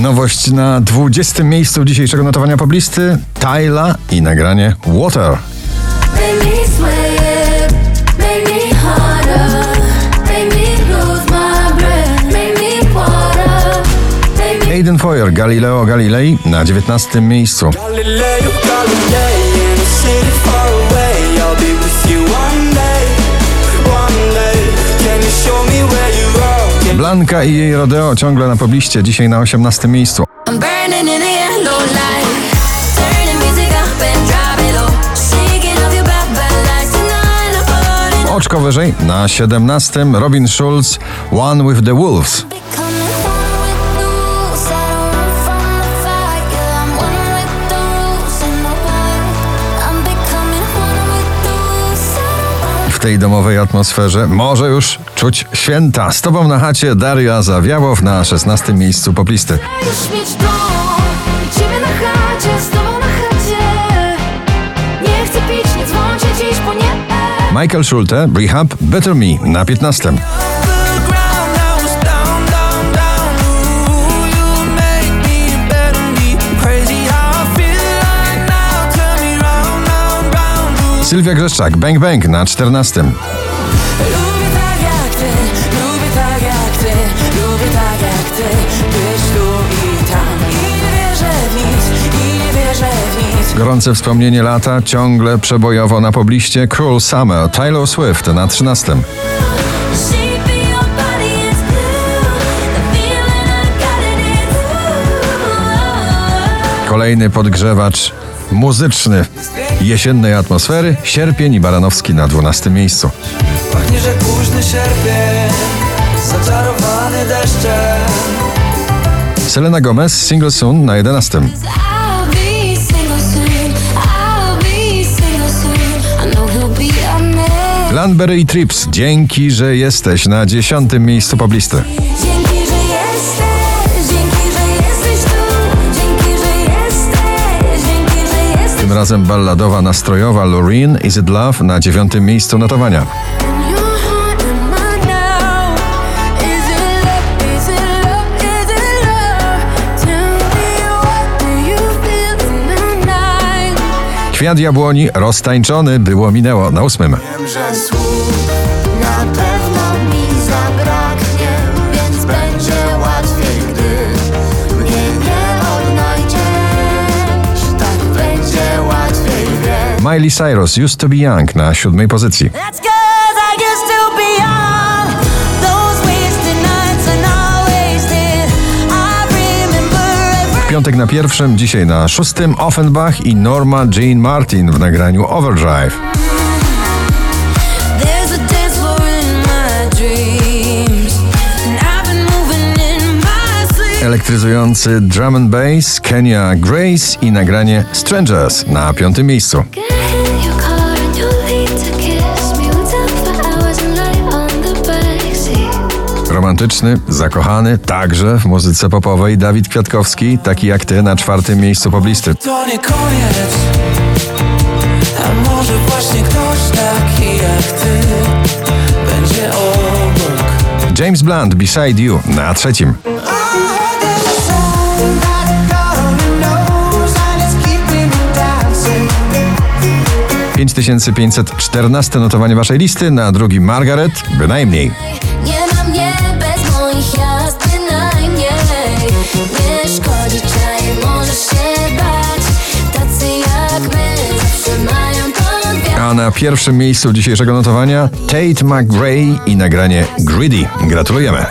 Nowość na 20. miejscu dzisiejszego notowania poblisty Tyla i nagranie Water. Make me sweat, make me harder, make me lose my breath, make me water, make me Aiden Foyer, Galileo Galilei na 19. miejscu. Galileo Galilei Blanka i jej rodeo ciągle na pobliście, dzisiaj na 18. miejscu. Oczko wyżej, na 17. Robin Schulz, One with the Wolves. Tej domowej atmosferze może już czuć święta. Z tobą na chacie Daria Zawiałow na 16. miejscu poplisty. już mieć dom i ciebie na chacie, z tobą na chacie. Nie chcę pić, nie dzwonić dziś, bo nie. Michael Schulte, Rehab, Better Me na 15. Sylwia Grzeszczak, Bang Bang na 14. Lubię tak jak ty, lubię tak jak ty, lubię tak jak ty Być tu i tam i nie wierzę w nic, i nie wierzę w nic Gorące wspomnienie lata, ciągle przebojowo na pobliście. Cruel Summer, Taylor Swift na 13. Shape of your body is blue. The feeling I got it is Kolejny podgrzewacz muzyczny jesiennej atmosfery. Sierpień i Baranowski na 12 miejscu. Pachnie, że późny sierpień, zaczarowany deszczem Selena Gomez, Single Soon na 11. I'll be single soon. I'll be single soon. I know he'll be a man. Landberry i Trips, dzięki, że jesteś na 10 miejscu poblisty. Razem balladowa, nastrojowa Loreen Is It Love na 9 miejscu notowania. Kwiat jabłoni, roztańczony, było minęło na 8. Wiem, że słów na pewno Miley Cyrus, Used to Be Young na 7 pozycji. Piątek na pierwszym, dzisiaj na szóstym Offenbach i Norma Jean Martin w nagraniu Overdrive. Elektryzujący drum and bass, Kenya Grace i nagranie Strangers na piątym miejscu. Romantyczny, zakochany, także w muzyce popowej Dawid Kwiatkowski, taki jak ty na czwartym miejscu poblisty. To nie koniec A może właśnie ktoś taki jak ty Będzie obok James Blunt, Beside You na trzecim. Keeping me dancing 5514 notowanie waszej listy, na drugim Margaret, bynajmniej. Bynajmniej Nie szkodzi możesz się bać Tacy jak my zawsze mają A na pierwszym miejscu dzisiejszego notowania Tate McRae i nagranie Greedy. Gratulujemy.